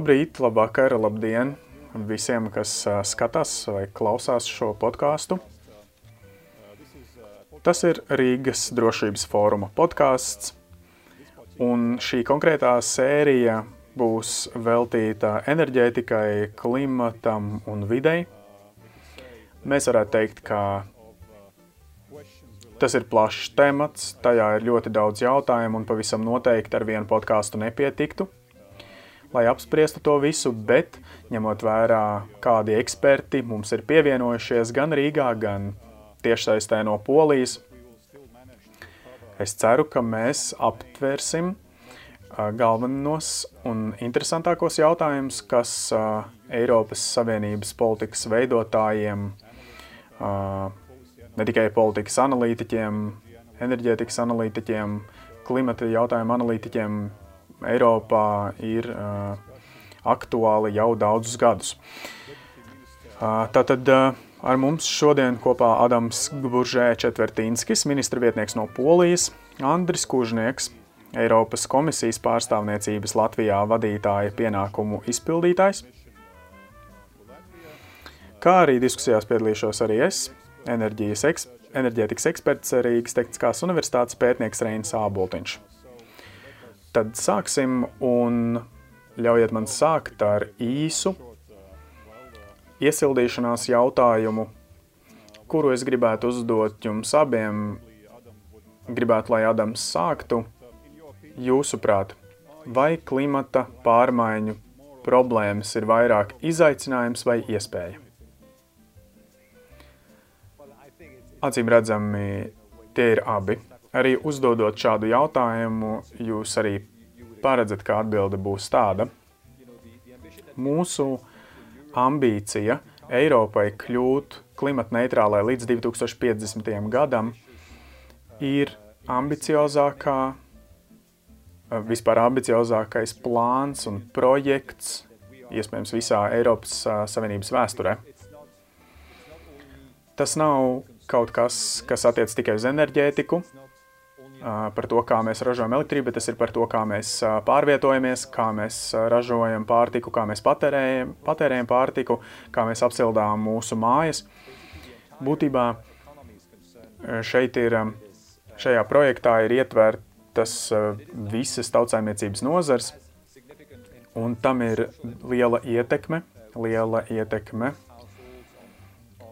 Labrīt, labvakar, labdien visiem, kas skatās vai klausās šo podkāstu. Tas ir Rīgas drošības fóruma podkāsts, un šī konkrētā sērija būs veltīta enerģētikai, klimatam un videi. Mēs varētu teikt, ka tas ir plašs temats, tajā ir ļoti daudz jautājumu un pavisam noteikti ar vienu podkāstu nepietiktu lai apspriestu to visu, bet ņemot vērā, kādi eksperti mums ir pievienojušies gan Rīgā, gan tiešsaistē no Polijas, es ceru, ka mēs aptversim galvenos un interesantākos jautājumus, kas Eiropas Savienības politikas veidotājiem, ne tikai politikas analītiķiem, enerģētikas analītiķiem, klimata jautājumu analītiķiem Eiropā ir uh, aktuāli jau daudzus gadus. Uh, tātad uh, ar mums šodien kopā Adams Gburžē Četvertīnskis, ministra vietnieks no Polijas, Andris Kužnieks, Eiropas komisijas pārstāvniecības Latvijā vadītāja pienākumu izpildītājs, kā arī diskusijās piedalīšos arī es, enerģijas eks, enerģētikas eksperts Rīgas Tehniskās universitātes pētnieks Reinis Āboltiņš. Tad sāksim un ļaujiet man sākt ar īsu iesildīšanās jautājumu, kuru es gribētu uzdot jums abiem. Gribētu, lai Adams sāktu. Jūsuprāt, vai klimata pārmaiņu problēmas ir vairāk izaicinājums vai iespēja? Acīm redzami, tie ir abi. Arī uzdodot šādu jautājumu, jūs arī paredzat, ka atbilde būs tāda. Mūsu ambīcija Eiropai kļūt klimatneitrālai līdz 2050. gadam ir ambiciozākā, vispār ambiciozākais plāns un projekts, iespējams, visā Eiropas Savienības vēsturē. Tas nav kaut kas, kas attiec tikai uz enerģētiku, par to, kā mēs ražojam elektrību, bet tas ir par to, kā mēs pārvietojamies, kā mēs ražojam pārtiku, kā mēs patērējam, patērējam pārtiku, kā mēs apsildām mūsu mājas. Būtībā šeit ir, šajā projektā ir ietvertas visas tautsājumniecības nozars, un tam ir liela ietekme, liela ietekme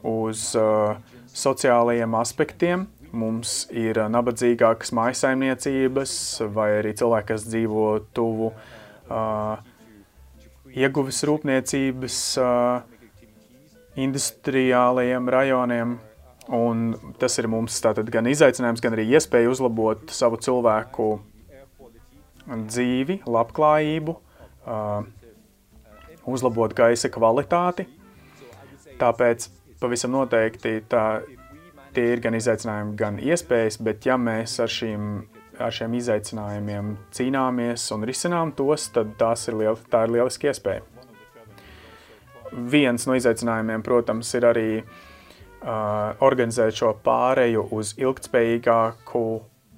uz uh, sociālajiem aspektiem, Mums ir nabadzīgākas maisaimniecības vai arī cilvēki, kas dzīvo tuvu uh, ieguves rūpniecības uh, industriālajiem rajoniem. Un tas ir mums tātad gan izaicinājums, gan arī iespēja uzlabot savu cilvēku dzīvi, labklājību, uh, uzlabot gaisa kvalitāti. Tāpēc pavisam noteikti tā tie ir gan izaicinājumi, gan iespējas, bet ja mēs ar, šīm, ar šiem izaicinājumiem cīnāmies un risinām tos, tad tās ir liel, tā ir lieliski iespēja. Viens no izaicinājumiem, protams, ir arī uh, organizēt šo pāreju uz ilgtspējīgāku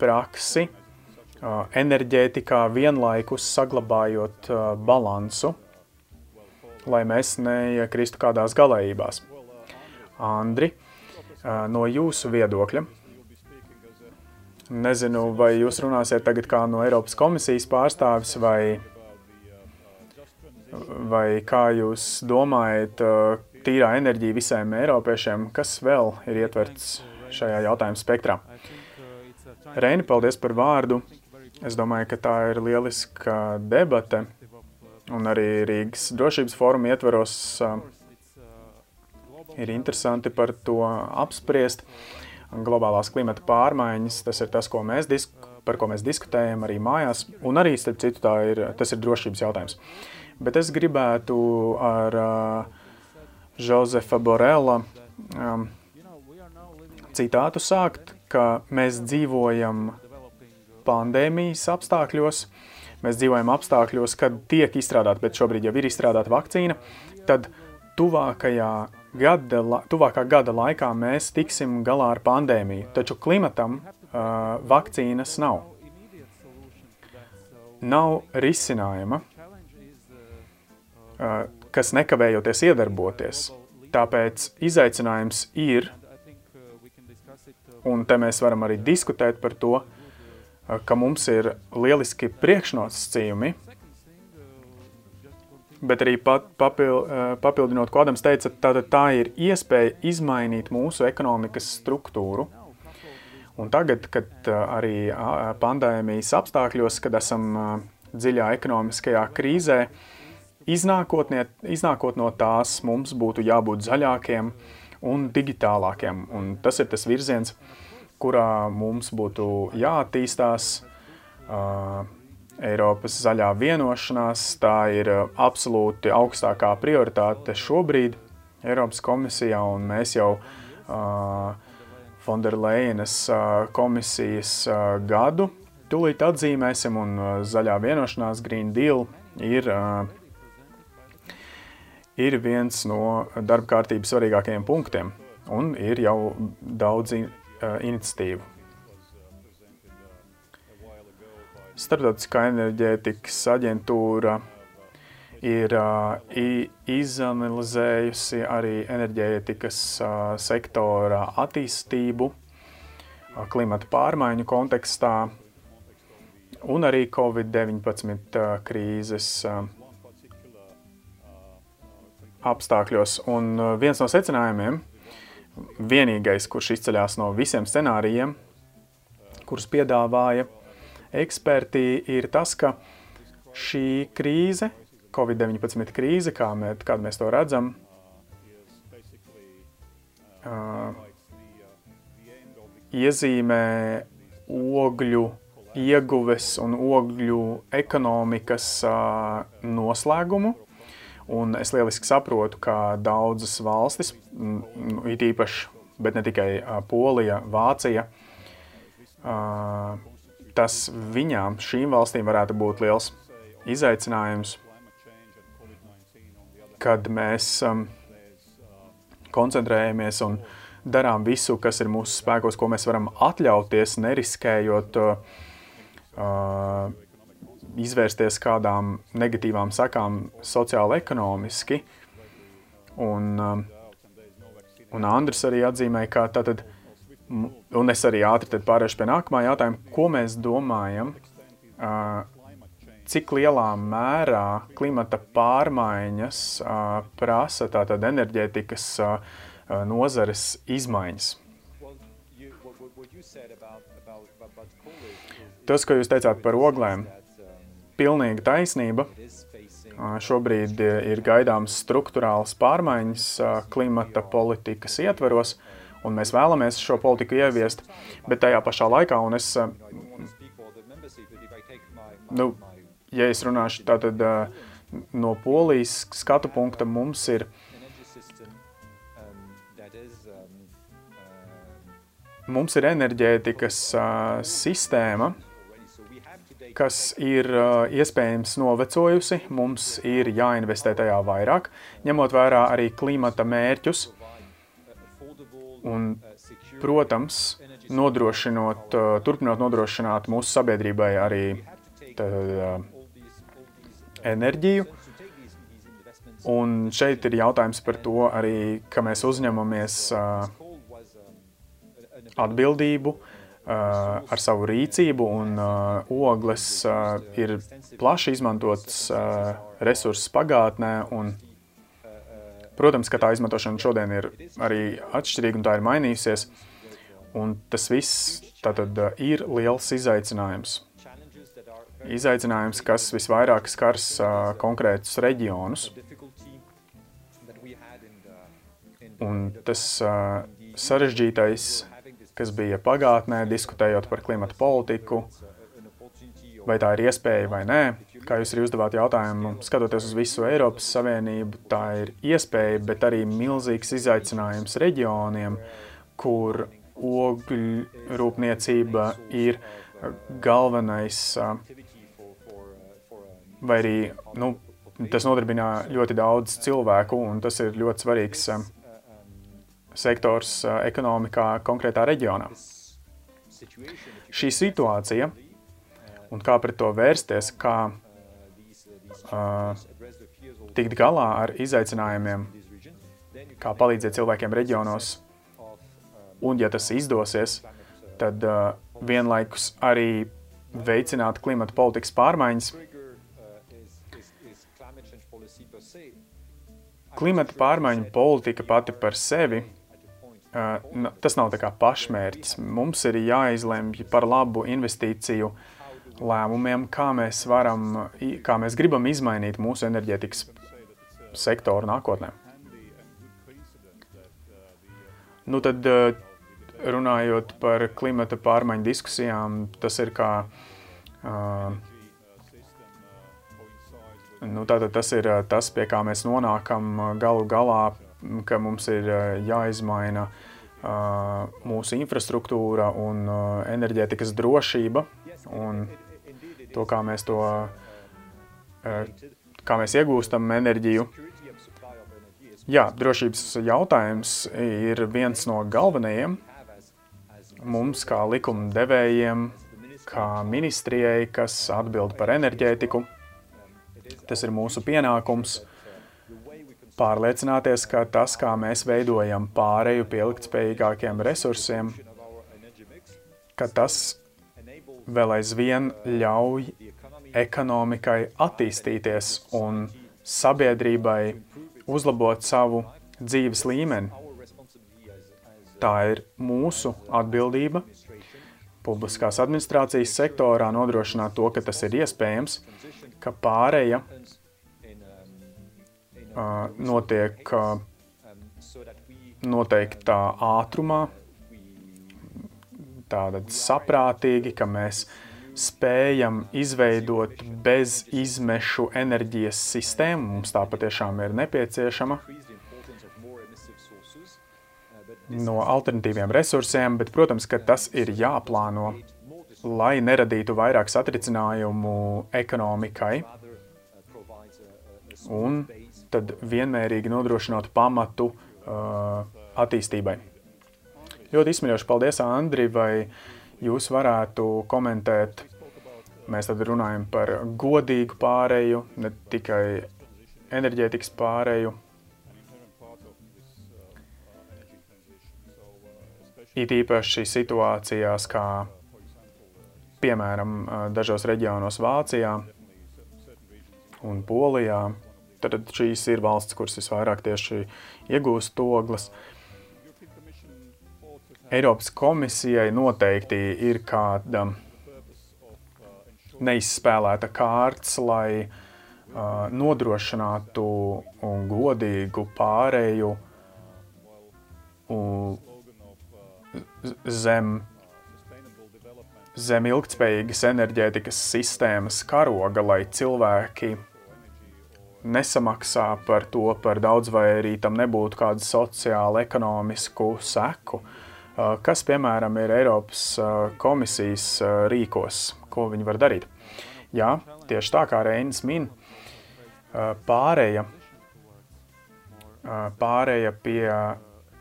praksi, uh, enerģētikā vienlaikus saglabājot uh, balansu, lai mēs neiekristu kādās galējībās. Andri, no jūsu viedokļa. Nezinu, vai jūs runāsiet tagad kā no Eiropas komisijas pārstāvis, vai, vai kā jūs domājat, tīrā enerģija visiem eiropiešiem, kas vēl ir ietverts šajā jautājuma spektrā. Reini, paldies par vārdu. Es domāju, ka tā ir lieliska debate, un arī Rīgas drošības fóruma ietveros ir interesanti par to apspriest. Globālās klimata pārmaiņas, tas ir tas, ko mēs par ko mēs diskutējam arī mājās, un arī, starp citu, ir, tas ir drošības jautājums. Bet es gribētu ar uh, Josefa Borela um, citātu sākt, ka mēs dzīvojam pandēmijas apstākļos, mēs dzīvojam apstākļos, kad tiek izstrādāta, bet šobrīd jau ir izstrādāta vakcīna, tad tuvākajā gada, tuvākā gada laikā mēs tiksim galā ar pandēmiju, taču klimatam uh, vakcīnas nav. Nav risinājuma. kas nekavējoties iedarboties. Tāpēc izaicinājums ir, un te mēs varam arī diskutēt par to, ka mums ir lieliski priekšnosacījumi, bet arī pat, papil, papildinot, ko Adams teica, tātad tā ir iespēja izmainīt mūsu ekonomikas struktūru. Un tagad, kad arī pandēmijas apstākļos, kad esam dziļā ekonomiskajā krīzē, iznākot, iznākot no tās, mums būtu jābūt zaļākiem un digitālākiem. Un tas ir tas virziens, kurā mums būtu jāattīstās. Uh, Eiropas zaļā vienošanās, tā ir absolūti augstākā prioritāte šobrīd Eiropas komisijā, un mēs jau uh, Fonderleinas uh, komisijas uh, gadu tūlīt atzīmēsim, un uh, zaļā vienošanās Green Deal ir uh, ir viens no darba kārtības svarīgākajiem punktiem, un ir jau daudz in, uh, iniciatīvu. Startautiskā enerģētikas aģentūra ir izanalizējusi arī enerģētikas sektora attīstību klimata pārmaiņu kontekstā un arī Covid-19 uh, krīzes apstākļos. Un viens no secinājumiem, vienīgais, kurš izceļās no visiem scenārijiem, kurus piedāvāja eksperti, ir tas, ka šī krīze, Covid-19 krīze, kā mē, kādu mēs to redzam, uh, iezīmē ogļu ieguves un ogļu ekonomikas uh, noslēgumu. Un es lieliski saprotu, ka daudzas valstis, nu, it īpaši, bet ne tikai Polija, Vācija, tas viņām, šīm valstīm varētu būt liels izaicinājums, kad mēs koncentrējamies un darām visu, kas ir mūsu spēkos, ko mēs varam atļauties, neriskējot uh, izvērsties kādām negatīvām sakām sociāli ekonomiski. Un, um, un Andris arī atzīmēja, ka tātad, un es arī ātri pārēšu pie nākamā jautājuma, ko mēs domājam, cik lielā mērā klimata pārmaiņas prasa tātad enerģētikas nozares izmaiņas. Tas, ko jūs teicāt par oglēm, pilnīga taisnība. Šobrīd ir gaidāmas struktūrāls pārmaiņas klimata politikas ietveros, un mēs vēlamies šo politiku ieviest, bet tajā pašā laikā, un es, nu, ja es runāšu tātad no polijas skatu punkta, mums ir mums ir enerģētikas sistēma, kas ir iespējams novecojusi, mums ir jāinvestē tajā vairāk, ņemot vērā arī klimata mērķus un, protams, nodrošinot, uh, turpinot nodrošināt mūsu sabiedrībai arī tad, uh, enerģiju. Un šeit ir jautājums par to arī, ka mēs uzņemamies atbildību uh, Uh, ar savu rīcību, un ogles ir plaši izmantots resurss pagātnē. Un, protams, ka tā izmantošana šodien ir arī atšķirīga un tā ir mainījusies. Un tas viss tātad, ir liels izaicinājums. Izaicinājums, kas visvairāk skars konkrētus reģionus. Un tas sarežģītais kas bija pagātnē, diskutējot par klimatu politiku, vai tā ir iespēja vai nē. Kā jūs arī uzdevāt jautājumu, skatoties uz visu Eiropas Savienību, tā ir iespēja, bet arī milzīgs izaicinājums reģioniem, kur ogļu rūpniecība ir galvenais, vai arī nu, tas nodarbina ļoti daudz cilvēku, un tas ir ļoti svarīgs sektors ekonomikā konkrētā reģionā. Šī situācija un kā pret to vērsties, kā uh, tikt galā ar izaicinājumiem, kā palīdzēt cilvēkiem reģionos, un, ja tas izdosies, tad uh, vienlaikus arī veicināt klimata politikas pārmaiņas. Klimata pārmaiņu politika pati par sevi uh, tas nav tā kā pašmērķis. Mums ir jāizlemj par labu investīciju lēmumiem, kā mēs varam, kā mēs gribam izmainīt mūsu enerģētikas sektoru nākotnē. Nu tad, runājot par klimata pārmaiņu diskusijām, tas ir kā, uh, nu tātad tas ir tas, pie kā mēs nonākam galu galā ka mums ir jāizmaina mūsu infrastruktūra un enerģētikas drošība un to, kā mēs to, kā mēs iegūstam enerģiju. Jā, drošības jautājums ir viens no galvenajiem mums kā likuma devējiem, kā ministrijai, kas atbild par enerģētiku. Tas ir mūsu pienākums pārliecināties, ka tas, kā mēs veidojam pāreju pie ilgtspējīgākiem resursiem, ka tas vēl aizvien ļauj ekonomikai attīstīties un sabiedrībai uzlabot savu dzīves līmeni. Tā ir mūsu atbildība publiskās administrācijas sektorā nodrošināt to, ka tas ir iespējams, ka pāreja notiek noteiktā ātrumā, tātad saprātīgi, ka mēs spējam izveidot bez izmešu enerģijas sistēmu. Mums tā patiešām ir nepieciešama no alternatīviem resursiem, bet, protams, ka tas ir jāplāno, lai neradītu vairāk satricinājumu ekonomikai un tad vienmērīgi nodrošināt pamatu uh, attīstībai. Ļoti izsmeļoši paldies, Andri, vai jūs varētu komentēt, mēs tad runājam par godīgu pāreju, ne tikai enerģētikas pāreju. It īpaši situācijās, kā piemēram dažos reģionos Vācijā un Polijā, Tad šīs ir valsts, kuras visvairāk tieši iegūst ogles. Eiropas komisijai noteikti ir kāda neizspēlēta kārts, lai uh, nodrošinātu godīgu pārēju zem, zem ilgtspējīgas enerģētikas sistēmas karoga, lai cilvēki nesamaksā par to par daudz, vai arī tam nebūtu kādu sociālu, ekonomisku seku. Kas, piemēram, ir Eiropas komisijas rīkos, ko viņi var darīt? Jā, tieši tā kā Reinis min, pārēja, pārēja pie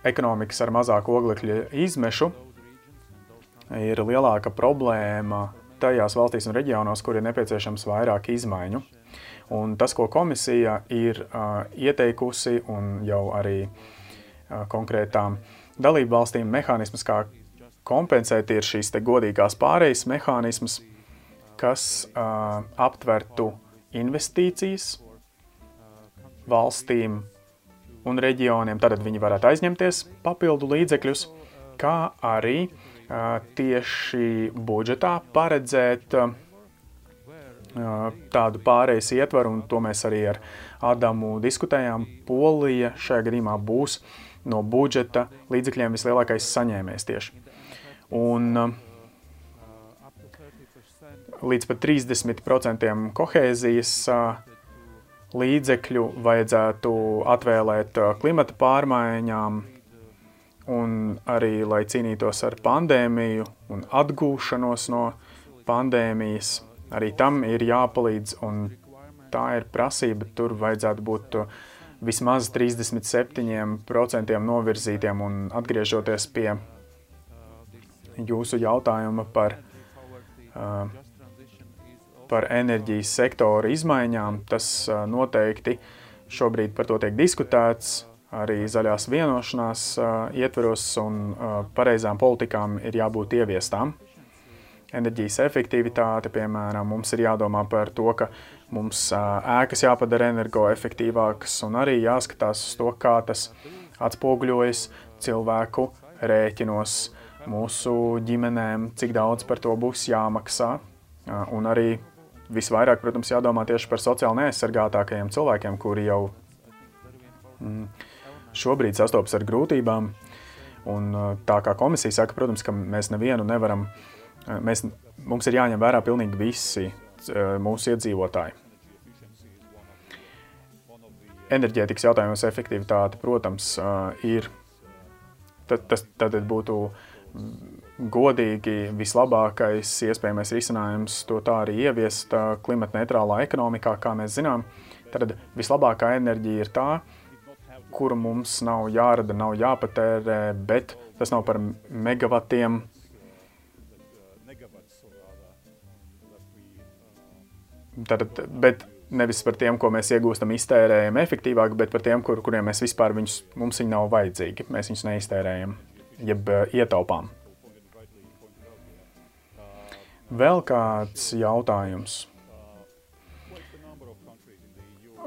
ekonomikas ar mazāku oglekļa izmešu ir lielāka problēma tajās valstīs un reģionos, kur ir nepieciešams vairāk izmaiņu. Un tas, ko komisija ir uh, ieteikusi un jau arī uh, konkrētām dalību valstīm mehānismus, kā kompensēt, ir šīs te godīgās pārejas mehānismus, kas uh, aptvertu investīcijas valstīm un reģioniem, tad viņi varētu aizņemties papildu līdzekļus, kā arī uh, tieši budžetā paredzēt uh, tādu pārejas ietvaru, un to mēs arī ar Adamu diskutējām. Polija šajā gadījumā būs no budžeta līdzekļiem vislielākais saņēmējs tieši. Un līdz pat 30% kohēzijas līdzekļu vajadzētu atvēlēt klimata pārmaiņām, un arī, lai cīnītos ar pandēmiju un atgūšanos no pandēmijas, Arī tam ir jāpalīdz, un tā ir prasība. Tur vajadzētu būt vismaz 37% novirzītiem un atgriežoties pie jūsu jautājuma par, par enerģijas sektora izmaiņām, tas noteikti Šobrīd par to tiek diskutēts arī zaļās vienošanās ietveros, un pareizām politikām ir jābūt ieviestām. Enerģijas efektivitāte, piemēram, mums ir jādomā par to, ka mums ēkas jāpadara energoefektīvākas, un arī jāskatās uz to, kā tas atspoguļojas cilvēku rēķinos, mūsu ģimenēm, cik daudz par to būs jāmaksā. Un arī visvairāk, protams, jādomā tieši par sociāli neaizsargātākajiem cilvēkiem, kuri jau mm, šobrīd sastopas ar grūtībām. Un, tā kā komisija saka, protams, ka mēs nevienu nevaram, mēs, mums ir jāņem vērā pilnīgi visi mūsu iedzīvotāji. Enerģētikas jautājumos efektivitāte, protams, ir, tad, tas tad būtu godīgi vislabākais iespējamais risinājums to tā arī ieviest klimata neitrālā ekonomikā, kā mēs zinām. Tad vislabākā enerģija ir tā, kuru mums nav jārada, nav jāpatērē, bet tas nav par megavatiem. Tātad, bet nevis par tiem, ko mēs iegūstam, iztērējam efektīvāk, bet par tiem, kur, kuriem mēs vispār viņus, mums viņi nav vajadzīgi. Mēs viņus neiztērējam, jeb uh, ietaupām. Vēl kāds jautājums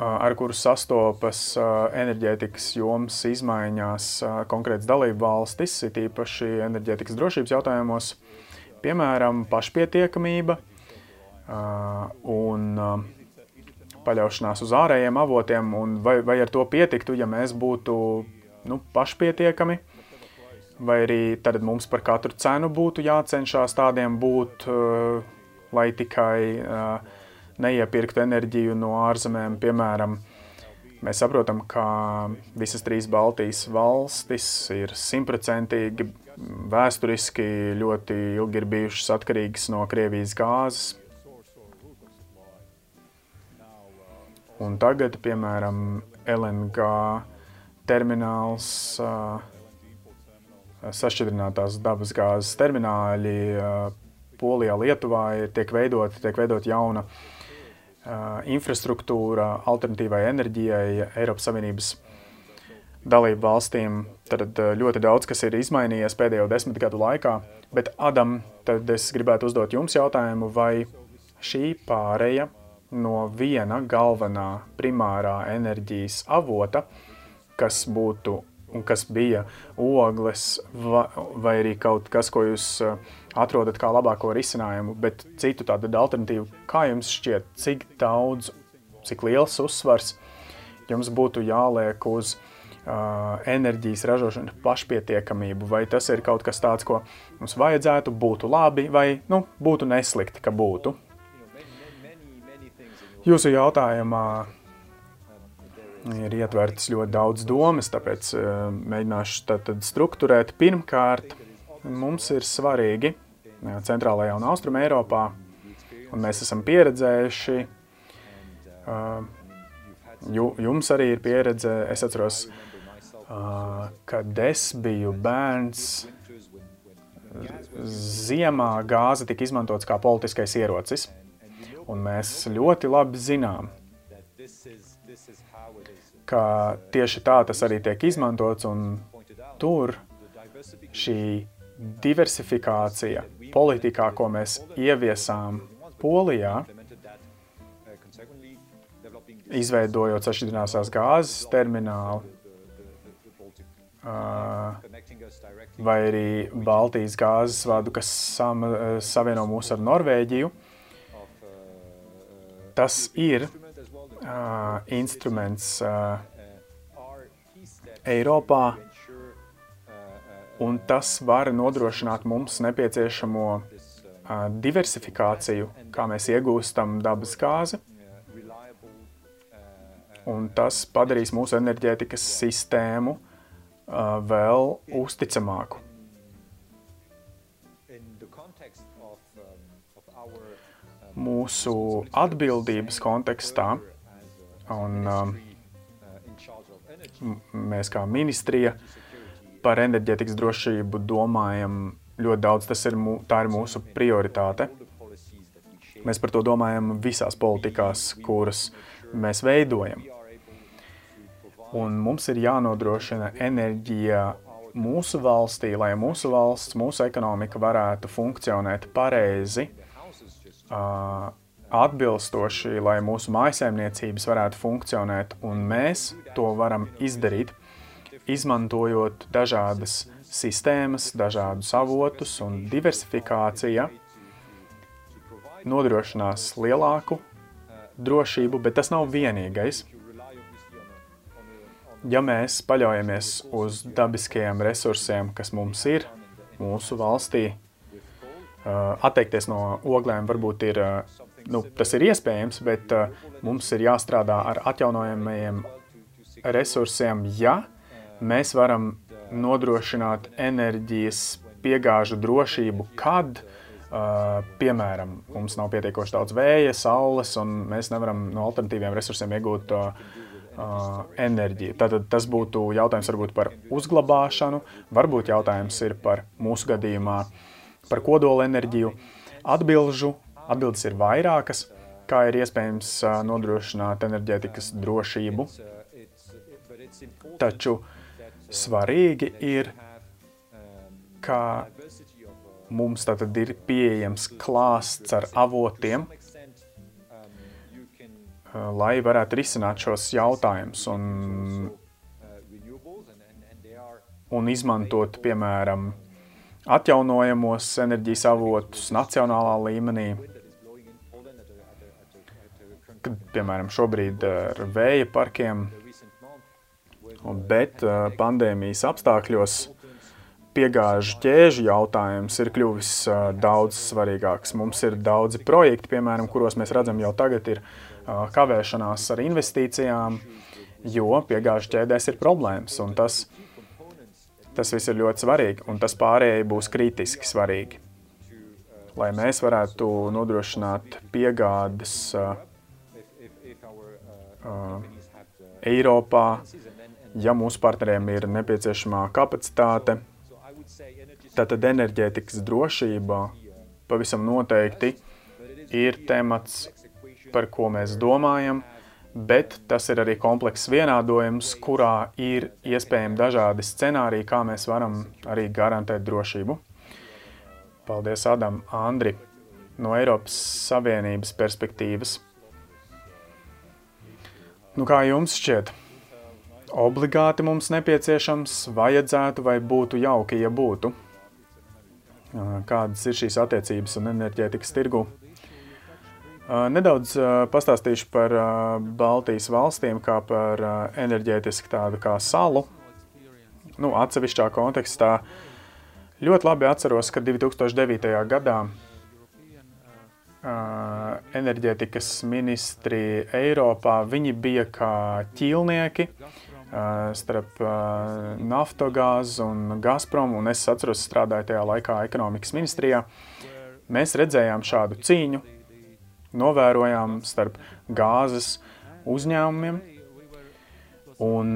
ar kuru sastopas enerģētikas jomas izmaiņās konkrētas dalību valstis, it īpaši enerģētikas drošības jautājumos, piemēram, pašpietiekamība un paļaušanās uz ārējiem avotiem, un vai, vai ar to pietiktu, ja mēs būtu nu, pašpietiekami, vai arī tad mums par katru cenu būtu jācenšas tādiem būt, lai tikai uh, neiepirktu enerģiju no ārzemēm. Piemēram, mēs saprotam, ka visas trīs Baltijas valstis ir simtprocentīgi vēsturiski ļoti ilgi ir bijušas atkarīgas no Krievijas gāzes. Un tagad, piemēram, LNG termināls, sašķidrinātās dabas gāzes termināļi Polijā, Lietuvā tiek veidot, tiek veidot jauna infrastruktūra alternatīvai enerģijai Eiropas Savienības dalību valstīm. Tad ļoti daudz kas ir izmainījies pēdējo desmit gadu laikā. Bet, Adam, tad es gribētu uzdot jums jautājumu, vai šī pāreja no viena galvenā primārā enerģijas avota, kas būtu un kas bija ogles vai, arī kaut kas, ko jūs uh, atrodat kā labāko risinājumu, bet citu tādu alternatīvu, kā jums šķiet, cik daudz, cik liels uzsvars jums būtu jāliek uz uh, enerģijas ražošanu pašpietiekamību, vai tas ir kaut kas tāds, ko mums vajadzētu, būtu labi, vai nu, būtu neslikti, ka būtu? Jūsu jautājumā ir ietvertas ļoti daudz domas, tāpēc uh, mēģināšu tad, tad strukturēt. Pirmkārt, mums ir svarīgi centrālajā un austrumē Eiropā, un mēs esam pieredzējuši, jums arī ir pieredze, es atceros, kad es biju bērns, ziemā gāze tika izmantots kā politiskais ierocis, un mēs ļoti labi zinām, ka tieši tā tas arī tiek izmantots, un tur šī diversifikācija politikā, ko mēs ieviesām Polijā, izveidojot sašķidrināsās gāzes terminālu, vai arī Baltijas gāzes vadu, kas sam, savieno mūs ar Norvēģiju. Tas ir uh, instruments uh, Eiropā, un tas var nodrošināt mums nepieciešamo diversifikāciju, kā mēs iegūstam dabas gāzi, un tas padarīs mūsu enerģētikas sistēmu vēl uzticamāku. Mūsu atbildības kontekstā, un mēs kā ministrija uh, par enerģētikas drošību domājam ļoti daudz. Tas ir, mū, tā ir mūsu prioritāte. Mēs par to domājam visās politikās, kuras mēs veidojam. Un mums ir jānodrošina enerģija mūsu valstī, lai mūsu valsts, mūsu ekonomika varētu funkcionēt pareizi, atbilstoši, lai mūsu mājsaimniecības varētu funkcionēt, un mēs to varam izdarīt, izmantojot dažādas sistēmas, dažādus avotus un diversifikācija nodrošinās lielāku drošību, bet tas nav vienīgais. Ja mēs paļaujamies uz dabiskajiem resursiem, kas mums ir mūsu valstī, atteikties no oglēm varbūt ir, nu, tas ir iespējams, bet mums ir jāstrādā ar atjaunojamajiem resursiem, ja mēs varam nodrošināt enerģijas piegāžu drošību, kad uh, Uh, piemēram, mums nav pietiekoši daudz vēja, saules, un mēs nevaram no alternatīviem resursiem iegūt uh, uh, enerģiju. Tad tas būtu jautājums varbūt par uzglabāšanu, varbūt jautājums ir par mūsu gadījumā par kodola enerģiju. Atbilžu, atbildes ir vairākas, kā ir iespējams nodrošināt enerģētikas drošību. Taču svarīgi ir, ka mums tātad ir pieejams klāsts ar avotiem, lai varētu risināt šos jautājumus un, un izmantot, piemēram, atjaunojamos enerģijas avotus nacionālā līmenī, kad, piemēram, šobrīd ar vēja parkiem, bet pandēmijas apstākļos piegāžu ķēžu jautājums ir kļuvis uh, daudz svarīgāks. Mums ir daudzi projekti, piemēram, kuros mēs redzam jau tagad ir kavēšanās ar investīcijām, jo piegāžu ķēdēs ir problēmas. Un tas, tas viss ir ļoti svarīgi, un tas pārējai būs kritiski svarīgi. Lai mēs varētu nodrošināt piegādes uh, uh, Eiropā, ja mūsu partneriem ir nepieciešamā kapacitāte, Tātad enerģētikas drošība pavisam noteikti ir temats, par ko mēs domājam, bet tas ir arī komplekss vienādojums, kurā ir iespējami dažādi scenāriji, kā mēs varam arī garantēt drošību. Paldies, Adam, Andri, no Eiropas Savienības perspektīvas. Nu, kā jums šķiet? Obligāti mums nepieciešams, vajadzētu vai būtu jauki, ja būtu? kādas ir šīs attiecības un enerģētikas tirgu. Nedaudz pastāstīšu par Baltijas valstīm kā par enerģētiski tādu kā salu. Nu, atsevišķā kontekstā ļoti labi atceros, ka 2009. gadā enerģētikas ministri Eiropā, viņi bija kā ķīlnieki, starp Naftogāzu un Gazprom, un es atceros, strādāju tajā laikā ekonomikas ministrijā. Mēs redzējām šādu cīņu, novērojām starp gāzes uzņēmumiem, un,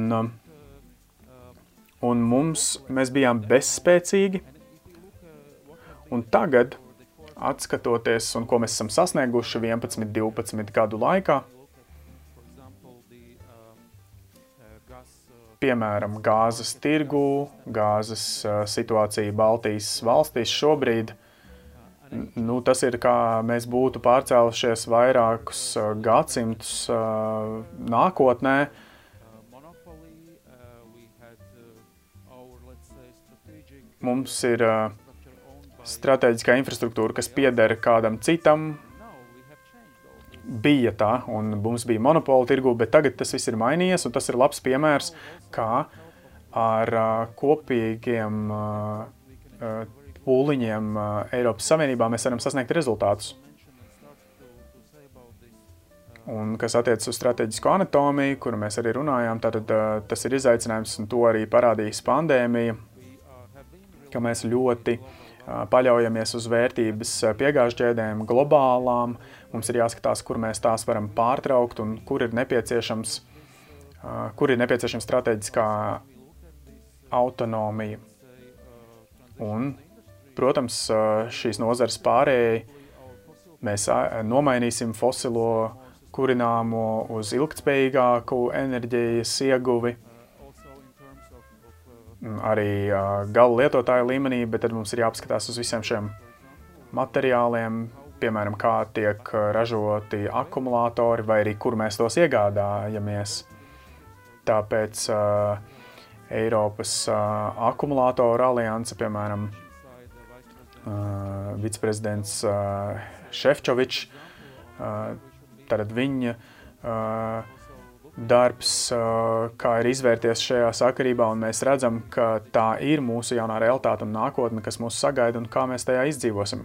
un mums, mēs bijām bezspēcīgi, un tagad, atskatoties, un ko mēs esam sasnieguši 11, 12 gadu laikā, piemēram, gāzes tirgū, gāzes situācija Baltijas valstīs šobrīd, nu, tas ir kā mēs būtu pārcēlušies vairākus gadsimtus nākotnē. Mums ir strateģiskā infrastruktūra, kas pieder kādam citam, bija tā, un mums bija monopola tirgu, bet tagad tas viss ir mainījies, un tas ir labs piemērs, kā ar kopīgiem pūliņiem Eiropas Savienībā mēs varam sasniegt rezultātus. Un kas attiecas uz strateģisko anatomiju, kuru mēs arī runājām, tad tas ir izaicinājums, un to arī parādīs pandēmija, ka mēs ļoti paļaujamies uz vērtības piegāžu ķēdēm globālām, Mums ir jāskatās, kur mēs tās varam pārtraukt un kur ir nepieciešams, kur ir nepieciešama strateģiskā autonomija. Un, protams, šīs nozares pārējai mēs nomainīsim fosilo kurināmo uz ilgtspējīgāku enerģijas ieguvi – arī gala lietotāju līmenī, bet tad mums ir jāapskatās uz visiem šiem materiāliem, piemēram, kā tiek ražoti akumulātori vai arī kur mēs tos iegādājamies. Tāpēc uh, Eiropas uh, akumulātoru alianse, piemēram, viceprezidents uh, Šefčovičs, uh, tad viņa darbs, kā ir izvērties šajā sakarībā, un mēs redzam, ka tā ir mūsu jaunā realitāte un nākotne, kas mūs sagaida un kā mēs tajā izdzīvosim.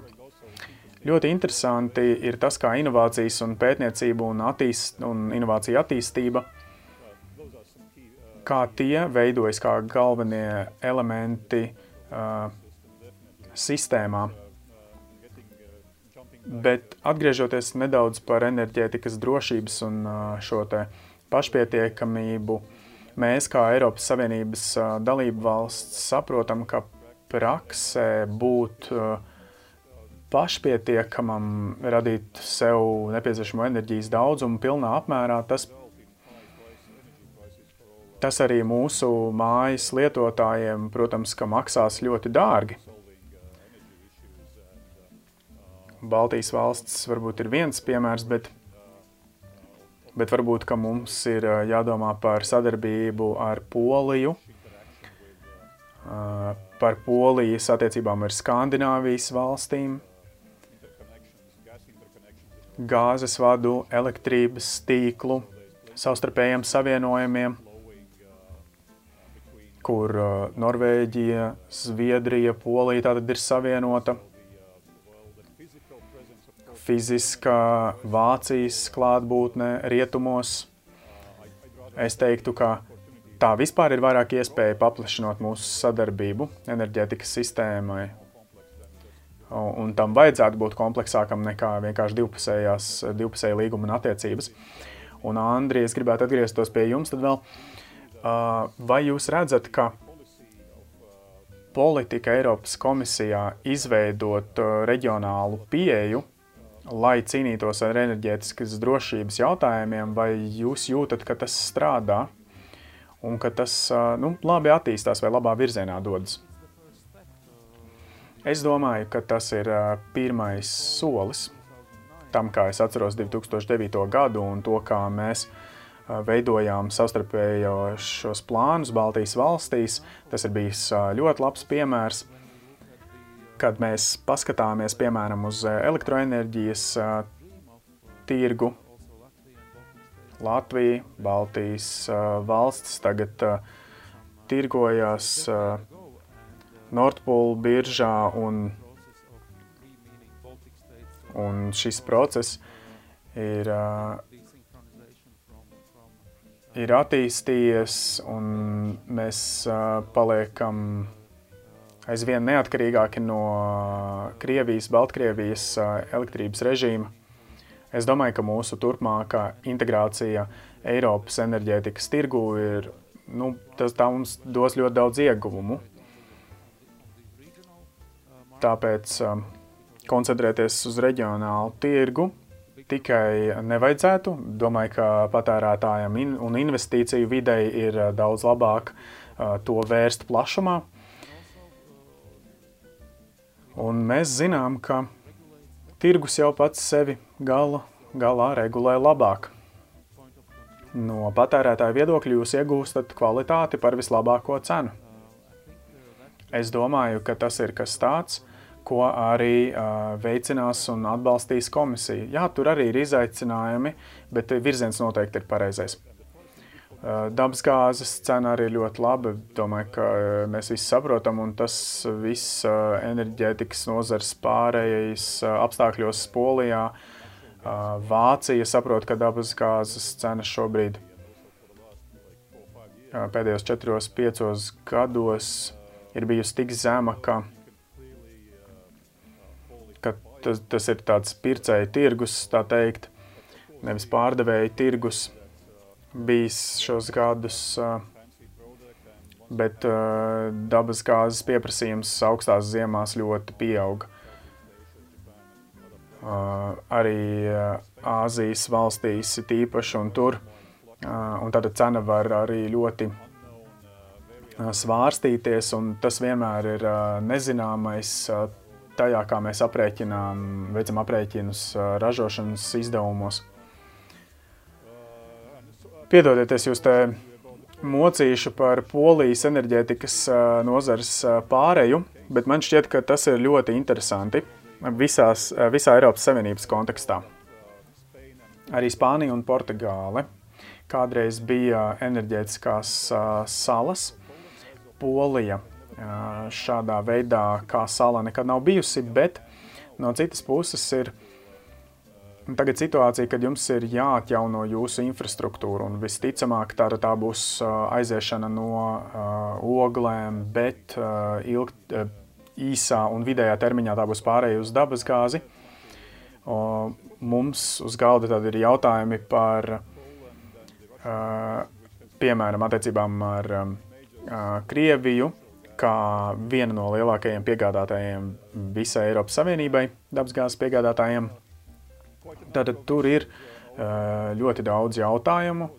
Ļoti interesanti ir tas, kā inovācijas un pētniecība un, attīst, un inovācija attīstība, kā tie veidojas kā galvenie elementi uh, sistēmā. Bet atgriežoties nedaudz par enerģētikas drošības un šo te pašpietiekamību, mēs kā Eiropas Savienības dalību valsts saprotam, ka praksē būt pašpietiekamam, radīt sev nepieciešamo enerģijas daudzumu pilnā apmērā, tas, tas arī mūsu mājas lietotājiem, protams, ka maksās ļoti dārgi. Baltijas valsts varbūt ir viens piemērs, bet bet varbūt mums ir jādomā par sadarbību ar Poliju, par Polijas attiecībām ar Skandināvijas valstīm, gāzes vadu, elektrības tīklu, savstarpējiem savienojumiem, kur Norvēģija, Zviedrija, Polija tātad ir savienota – fiziskā Vācijas klātbūtne rietumos. Es teiktu, ka tā vispār ir vairāk iespēja paplašinot mūsu sadarbību enerģētikas sistēmai. Un tam vajadzētu būt kompleksākam nekā vienkārši divpusējās, divpusēja līguma un attiecības. Un, Andri, es gribētu atgrieztos pie jums tad vēl. Vai jūs redzat, ka politika Eiropas komisijā izveidot reģionālu pieeju lai cīnītos ar enerģētiskas drošības jautājumiem, vai jūs jūtat, ka tas strādā un ka tas nu, labi attīstās vai labā virzienā dodas? Es domāju, ka tas ir pirmais solis tam, kā es atceros 2009. gadu un to, kā mēs veidojām savstarpējos plānus Baltijas valstīs. Tas ir bijis ļoti labs piemērs kad mēs paskatāmies piemēram uz eh, elektroenerģijas eh, tirgu, Latvija, Baltijas eh, valstis tagad tirgojas Nordpūlu biržā un, un šis process ir, ir attīstījies un mēs paliekam aizvien neatkarīgāki no Krievijas, Baltkrievijas elektrības režīma. Es domāju, ka mūsu turpmākā integrācija Eiropas enerģētikas tirgu ir, nu, tas tā mums dos ļoti daudz ieguvumu. Tāpēc koncentrēties uz reģionālu tirgu tikai nevajadzētu. Domāju, ka patērētājiem un investīciju videi ir daudz labāk to vērst plašumā. Un mēs zinām, ka tirgus jau pats sevi gala, galā regulē labāk. No patērētāja viedokļa jūs iegūstat kvalitāti par vislabāko cenu. Es domāju, ka tas ir kas tāds, ko arī uh, veicinās un atbalstīs komisija. Jā, tur arī ir izaicinājumi, bet virziens noteikti ir pareizais. Eh, dabasgāzes cena arī ļoti laba. Domāju, ka eh, mēs visi saprotam, un tas viss eh, enerģētikas nozars pārējais apstākļos Polijā. Vācija saprot, ka dabasgāzes cena šobrīd pēdējos 4-5 gados ir bijusi tik zema, ka, ka tas, tas ir tāds pircēju tirgus, tā teikt, nevis pārdevēju tirgus bijis šos gadus, bet dabas gāzes pieprasījums augstās ziemās ļoti pieauga. Arī Āzijas valstīs ir tīpaši un tur, un tāda cena var arī ļoti svārstīties, un tas vienmēr ir nezināmais tajā, kā mēs aprēķinām, veicam aprēķinus ražošanas izdevumos. Piedodieties, jūs te mocīšu par polijas enerģētikas nozares pāreju, bet man šķiet, ka tas ir ļoti interesanti visās, visā Eiropas Savienības kontekstā. Arī Spānija un Portugāle kādreiz bija enerģētiskās salas. Polija šādā veidā kā sala nekad nav bijusi, bet no citas puses ir Tagad situācija, kad jums ir jāatjauno jūsu infrastruktūra, un visticamāk tā, tā būs aiziešana no uh, oglēm, bet uh, ilg, uh, īsā un vidējā termiņā tā būs pārēja uz dabasgāzi. Uh, mums uz galda tad ir jautājumi par, uh, piemēram, attiecībām ar uh, Krieviju, kā viena no lielākajiem piegādātājiem visai Eiropas Savienībai, dabasgāzes piegādātājiem. Tātad tur ir ļoti daudz jautājumu,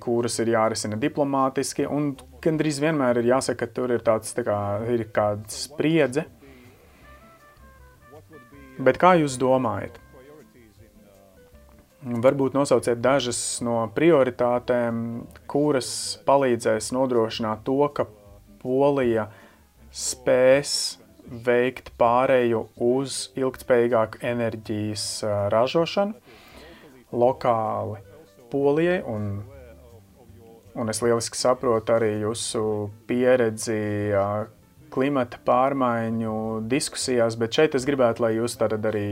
kuras ir jārisina diplomātiski, un gandrīz vienmēr ir jāsaka, ka tur ir tāds, tā kā, ir kāds spriedze. Bet kā jūs domājat? Varbūt nosauciet dažas no prioritātēm, kuras palīdzēs nodrošināt to, ka Polija spēs veikt pāreju uz ilgtspējīgāku enerģijas ražošanu lokāli Polijai. Un, un es lieliski saprotu arī jūsu pieredzi klimata pārmaiņu diskusijās, bet šeit es gribētu, lai jūs tad arī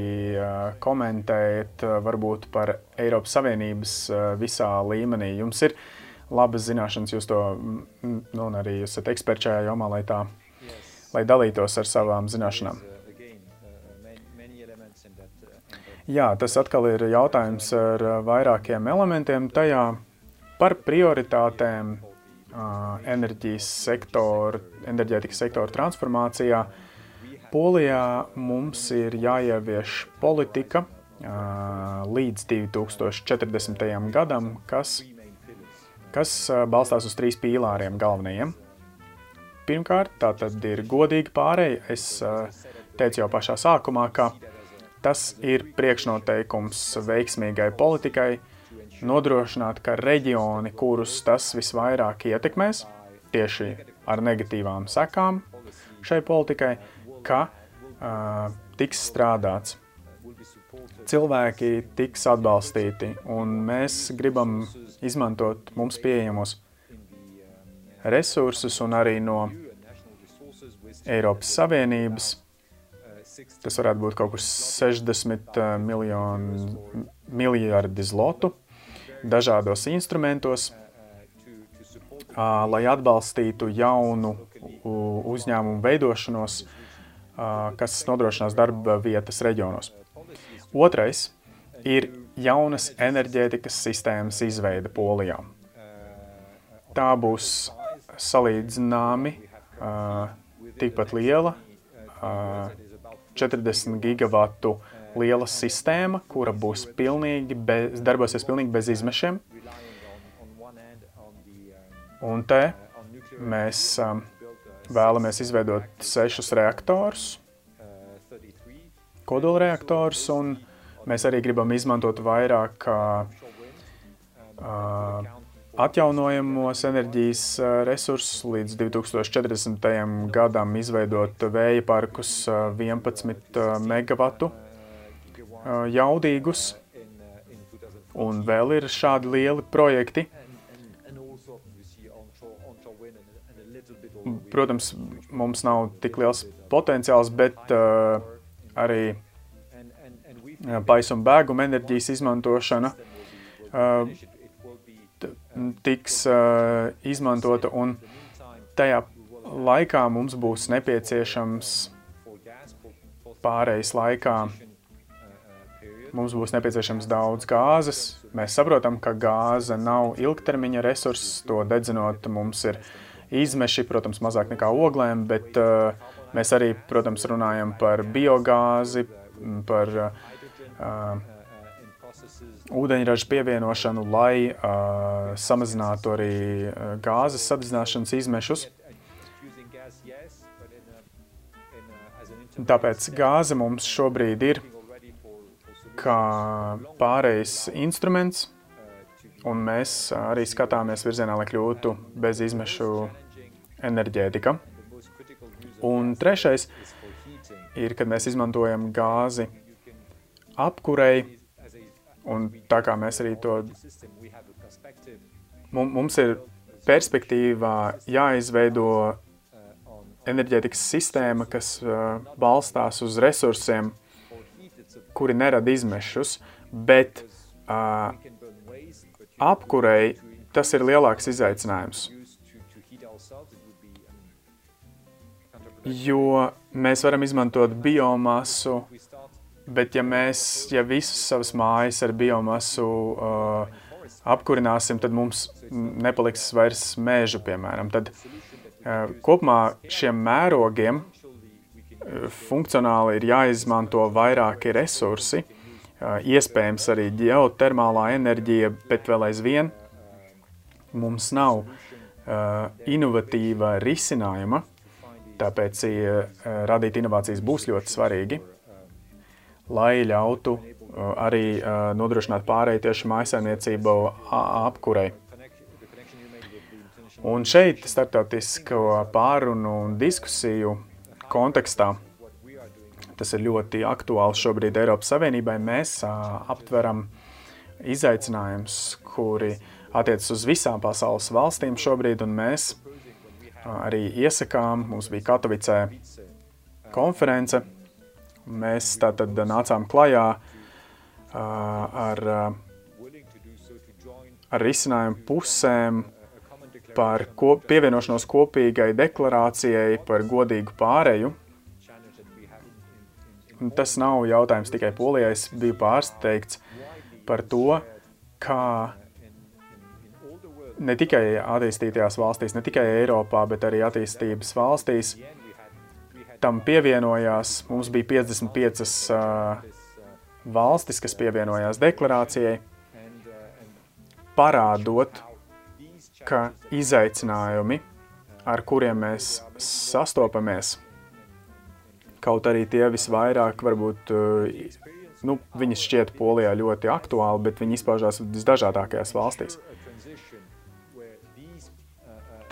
komentējat varbūt par Eiropas Savienības visā līmenī. Jums ir labas zināšanas, jūs to, nu, un arī esat eksperti šajā jomā, lai tā lai dalītos ar savām zināšanām. Jā, tas atkal ir jautājums ar vairākiem elementiem tajā par prioritātēm enerģijas sektora, enerģētikas sektora transformācijā. Polijā mums ir jāievieš politika līdz 2040. gadam, kas, kas balstās uz trīs pīlāriem galvenajiem – Pirmkārt, tā tad ir godīga pārēja. Es teicu jau pašā sākumā, ka tas ir priekšnoteikums veiksmīgai politikai, nodrošināt, ka reģioni, kurus tas visvairāk ietekmēs, tieši ar negatīvām sekām šai politikai, ka uh, tiks strādāts. Cilvēki tiks atbalstīti, un mēs gribam izmantot mums pieejamos resursus un arī no Eiropas Savienības. Tas varētu būt kaut kur 60 eh, miljoni, miljardi zlotu dažādos instrumentos, lai atbalstītu jaunu uzņēmumu veidošanos, kas nodrošinās darba vietas reģionos. Otrais ir jaunas enerģētikas sistēmas izveida Polijā. Tā būs salīdzināmi tikpat liela, uh, 40 gigavatu liela sistēma, kura būs pilnīgi bez, darbosies pilnīgi bez izmešiem. Un te mēs vēlamies izveidot sešus reaktorus, kodolreaktorus, un mēs arī gribam izmantot vairāk uh, atjaunojamos enerģijas resursus līdz 2040. gadam izveidot vēja parkus 11 megavatu jaudīgus. Un vēl ir šādi lieli projekti. Protams, mums nav tik liels potenciāls, bet uh, arī paisuma bēguma enerģijas izmantošana uh, tiks uh, izmantota, un tajā laikā mums būs nepieciešams pārejas laikā. Mums būs nepieciešams daudz gāzes. Mēs saprotam, ka gāze nav ilgtermiņa resurss. To dedzinot, mums ir izmeši, protams, mazāk nekā oglēm, bet uh, mēs arī, protams, runājam par biogāzi, par uh, ūdeņraža pievienošanu, lai uh, samazinātu arī gāzes sadedzināšanas izmešus. Tāpēc gāze mums šobrīd ir kā pārējais instruments, un mēs arī skatāmies virzienā, lai kļūtu bez izmešu enerģētika. Un trešais ir, kad mēs izmantojam gāzi apkurei, un tā kā mēs arī to, mums ir perspektīvā jāizveido enerģētikas sistēma, kas balstās uz resursiem, kuri nerada izmešus, bet uh, apkurei tas ir lielāks izaicinājums. Jo mēs varam izmantot biomasu, bet ja mēs, ja visas savas mājas ar biomasu uh, apkurināsim, tad mums nepaliks vairs mēžu, piemēram. Tad uh, kopumā šiem mērogiem uh, funkcionāli ir jāizmanto vairāki resursi, uh, iespējams arī ģeotermālā enerģija, bet vēl aizvien mums nav uh, inovatīva risinājuma, Tāpēc radīt inovācijas būs ļoti svarīgi, lai ļautu arī nodrošināt pārēju tieši mājasaimniecību apkurei. Un šeit starptautisko pārunu un diskusiju kontekstā tas ir ļoti aktuāls šobrīd Eiropas Savienībai. Mēs aptveram izaicinājumus, kuri attiecas uz visām pasaules valstīm šobrīd, un mēs arī iesakām. Mums bija Katovicē konference. Mēs tātad nācām klajā ar, ar risinājumu pusēm par ko, pievienošanos kopīgai deklarācijai par godīgu pāreju. Tas nav jautājums tikai Polijai. Es biju pārsteigts par to, kā ne tikai attīstītajās valstīs, ne tikai Eiropā, bet arī attīstības valstīs. Tam pievienojās, mums bija 55 uh, valstis, kas pievienojās deklarācijai, parādot, ka izaicinājumi, ar kuriem mēs sastopamies, kaut arī tie visvairāk varbūt, nu, viņi šķiet Polijā ļoti aktuāli, bet viņi izpaužās visdažādākajās valstīs.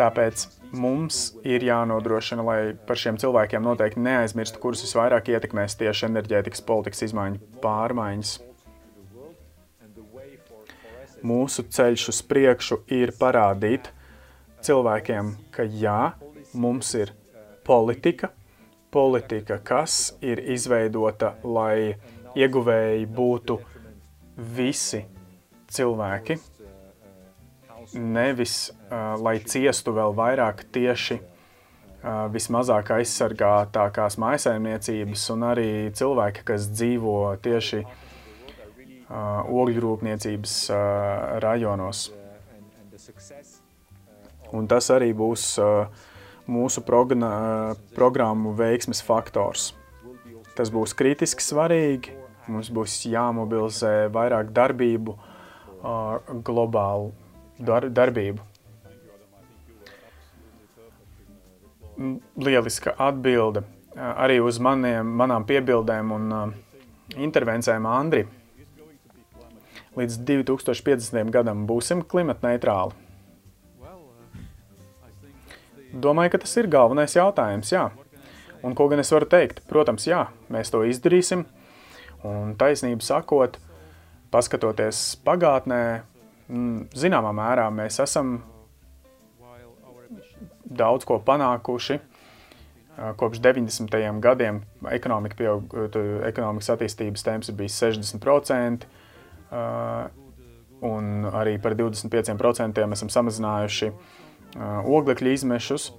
Tāpēc mums ir jānodrošina, lai par šiem cilvēkiem noteikti neaizmirstu, kurus visvairāk ietekmēs tieši enerģētikas politikas izmaiņu pārmaiņas. Mūsu ceļš uz priekšu ir parādīt cilvēkiem, ka jā, mums ir politika, politika, kas ir izveidota, lai ieguvēji būtu visi cilvēki, nevis lai ciestu vēl vairāk tieši vismazāk aizsargātākās maisaimniecības un arī cilvēki, kas dzīvo tieši ogļrūpniecības uh, rajonos. Un tas arī būs mūsu programmu veiksmes faktors. Tas būs kritiski svarīgi, mums būs jāmobilizē vairāk darbību globālu dar, darbību. Lieliska atbilde arī uz maniem, manām piebildēm un intervencēm Andri. Līdz 2050. gadam būsim klimatneitrāli. Domāju, ka tas ir galvenais jautājums, jā. Un ko gan es varu teikt? Protams, jā, mēs to izdarīsim. Un taisnību sakot, paskatoties pagātnē, zināmā mērā mēs esam daudz ko panākuši. Kopš 90. gadiem ekonomika pieaug, ekonomikas attīstības temps ir bijis 60%, un arī par 25% esam samazinājuši oglekļa izmešus.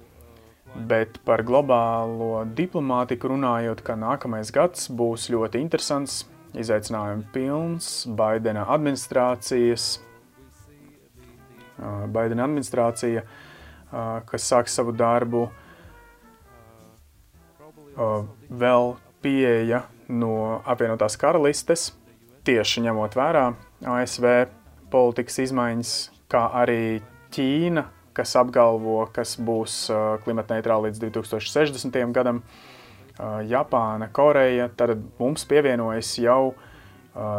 Bet par globālo diplomātiku runājot, ka nākamais gads būs ļoti interesants, izaicinājumi pilns, Baidena administrācijas Baidena administrācija, kas sāks savu darbu, vēl pieeja no apvienotās karalistes, tieši ņemot vērā ASV politikas izmaiņas, kā arī Ķīna, kas apgalvo, kas būs klimata neitrāla līdz 2060. gadam, Japāna, Koreja, tad mums pievienojas jau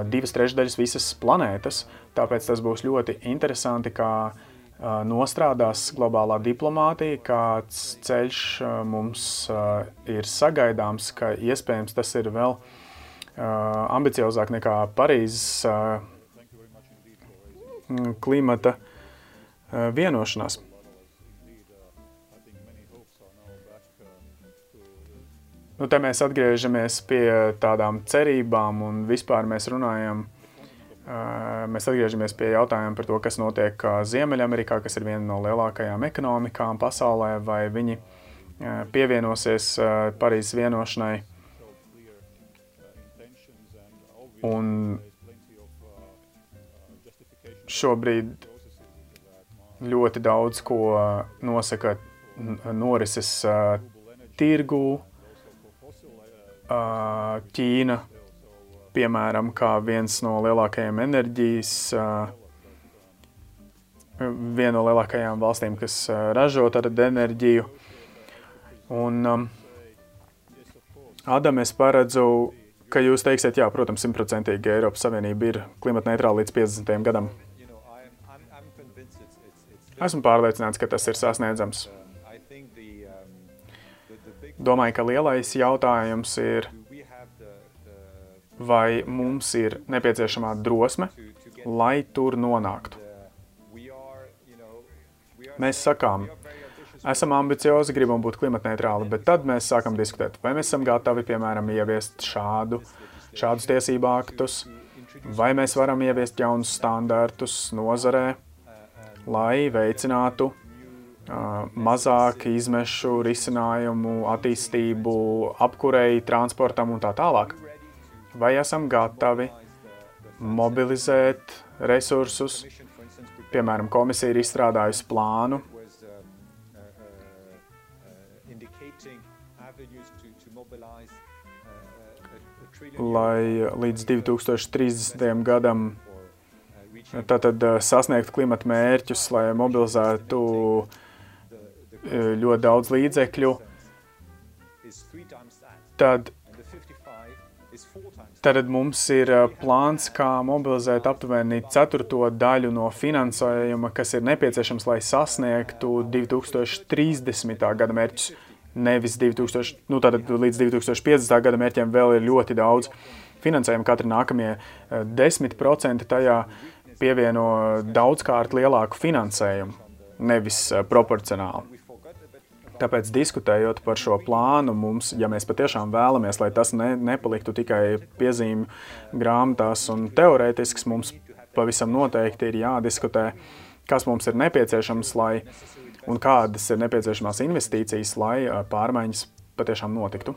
divas trešdaļas visas planētas. Tāpēc tas būs ļoti interesanti, kā nostrādās globālā diplomātija, kāds ceļš mums ir sagaidāms, ka iespējams tas ir vēl ambiciozāk nekā Parīzes klimata vienošanās. Nu, te mēs atgriežamies pie tādām cerībām un vispār mēs runājam, mēs atgriežamies pie jautājuma par to, kas notiek Ziemeļamerikā, kas ir viena no lielākajām ekonomikām pasaulē, vai viņi pievienosies Parīzes vienošanai. Un šobrīd ļoti daudz ko nosaka norises tirgū, Ķīna, piemēram, kā viens no lielākajiem enerģijas, viena no lielākajām valstīm, kas ražo tātad enerģiju. Un, Adam, es paredzu, ka jūs teiksiet, jā, protams, simtprocentīgi Eiropas Savienība ir klimata neitrāla līdz 50. gadam. Esmu pārliecināts, ka tas ir sasniedzams. Domāju, ka lielais jautājums ir, vai mums ir nepieciešamā drosme, lai tur nonāktu. Mēs sakām, esam ambiciozi, gribam būt klimatneitrāli, bet tad mēs sākam diskutēt, vai mēs esam gatavi, piemēram, ieviest šādu, šādus tiesību aktus, vai mēs varam ieviest jaunus standartus nozarē, lai veicinātu mazāk izmešu risinājumu, attīstību, apkurei, transportam un tā tālāk. Vai esam gatavi mobilizēt resursus? Piemēram, komisija ir izstrādājusi plānu, lai līdz 2030. gadam tātad sasniegtu klimata mērķus, lai mobilizētu uh, ļoti daudz līdzekļu, tad, tad mums ir plāns, kā mobilizēt aptuveni ceturto daļu no finansējuma, kas ir nepieciešams, lai sasniegtu 2030. gada mērķus. Nevis 2000, nu tātad līdz 2050. gada mērķiem vēl ir ļoti daudz finansējuma. Katri nākamie 10% tajā pievieno daudzkārt lielāku finansējumu, nevis proporcionāli. Tāpēc, diskutējot par šo plānu, mums, ja mēs patiešām vēlamies, lai tas ne, nepaliktu tikai piezīmju grāmatās un teorētisks, mums pavisam noteikti ir jādiskutē, kas mums ir nepieciešams, lai, un kādas ir nepieciešamās investīcijas, lai pārmaiņas patiešām notiktu.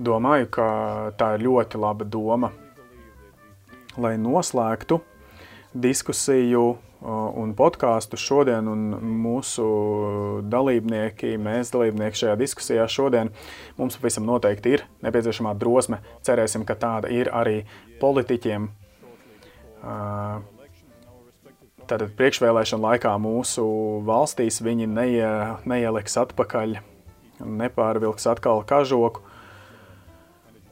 Domāju, ka tā ir ļoti laba doma, lai noslēgtu diskusiju un podkāstu šodien, un mūsu dalībnieki, mēs dalībnieki šajā diskusijā šodien, mums pavisam noteikti ir nepieciešamā drosme. Cerēsim, ka tāda ir arī politiķiem. Tātad priekšvēlēšana laikā mūsu valstīs viņi neie, neieliks atpakaļ, nepārvilks atkal kažoku,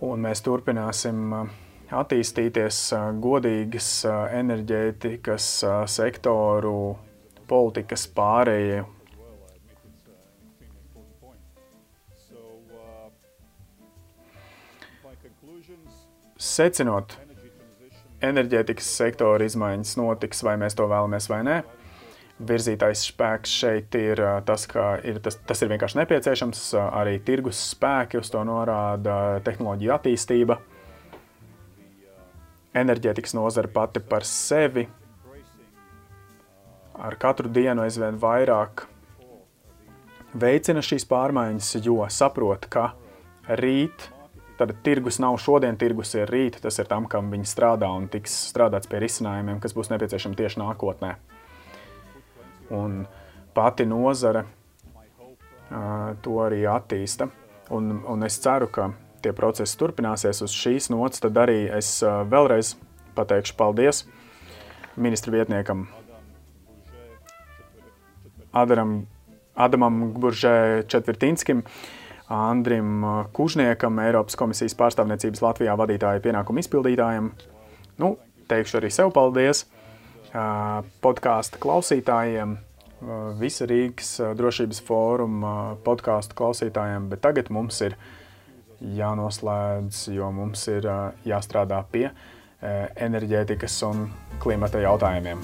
un mēs turpināsim uh, attīstīties godīgas enerģētikas sektoru politikas pārēju. Secinot, enerģētikas sektora izmaiņas notiks, vai mēs to vēlamies vai nē. Virzītais spēks šeit ir tas, ka ir, tas, tas ir vienkārši nepieciešams. Arī tirgus spēki uz to norāda tehnoloģija attīstība enerģētikas nozara pati par sevi ar katru dienu aizvien vairāk veicina šīs pārmaiņas, jo saprot, ka rīt, tad tirgus nav šodien, tirgus ir rīt, tas ir tam, kam viņi strādā un tiks strādāts pie risinājumiem, kas būs nepieciešami tieši nākotnē. Un pati nozare uh, to arī attīsta. Un, un es ceru, ka tie procesi turpināsies uz šīs nots, tad arī es vēlreiz pateikšu paldies ministra vietniekam Adaram, Adamam Buržē Četvirtinskim, Andrim Kužniekam, Eiropas komisijas pārstāvniecības Latvijā vadītāja pienākumu izpildītājiem. Nu, teikšu arī sev paldies podkāstu klausītājiem, visa Rīgas drošības fóruma podkāstu klausītājiem, bet tagad mums ir jānoslēdz, jo mums ir jāstrādā pie enerģētikas un klimata jautājumiem.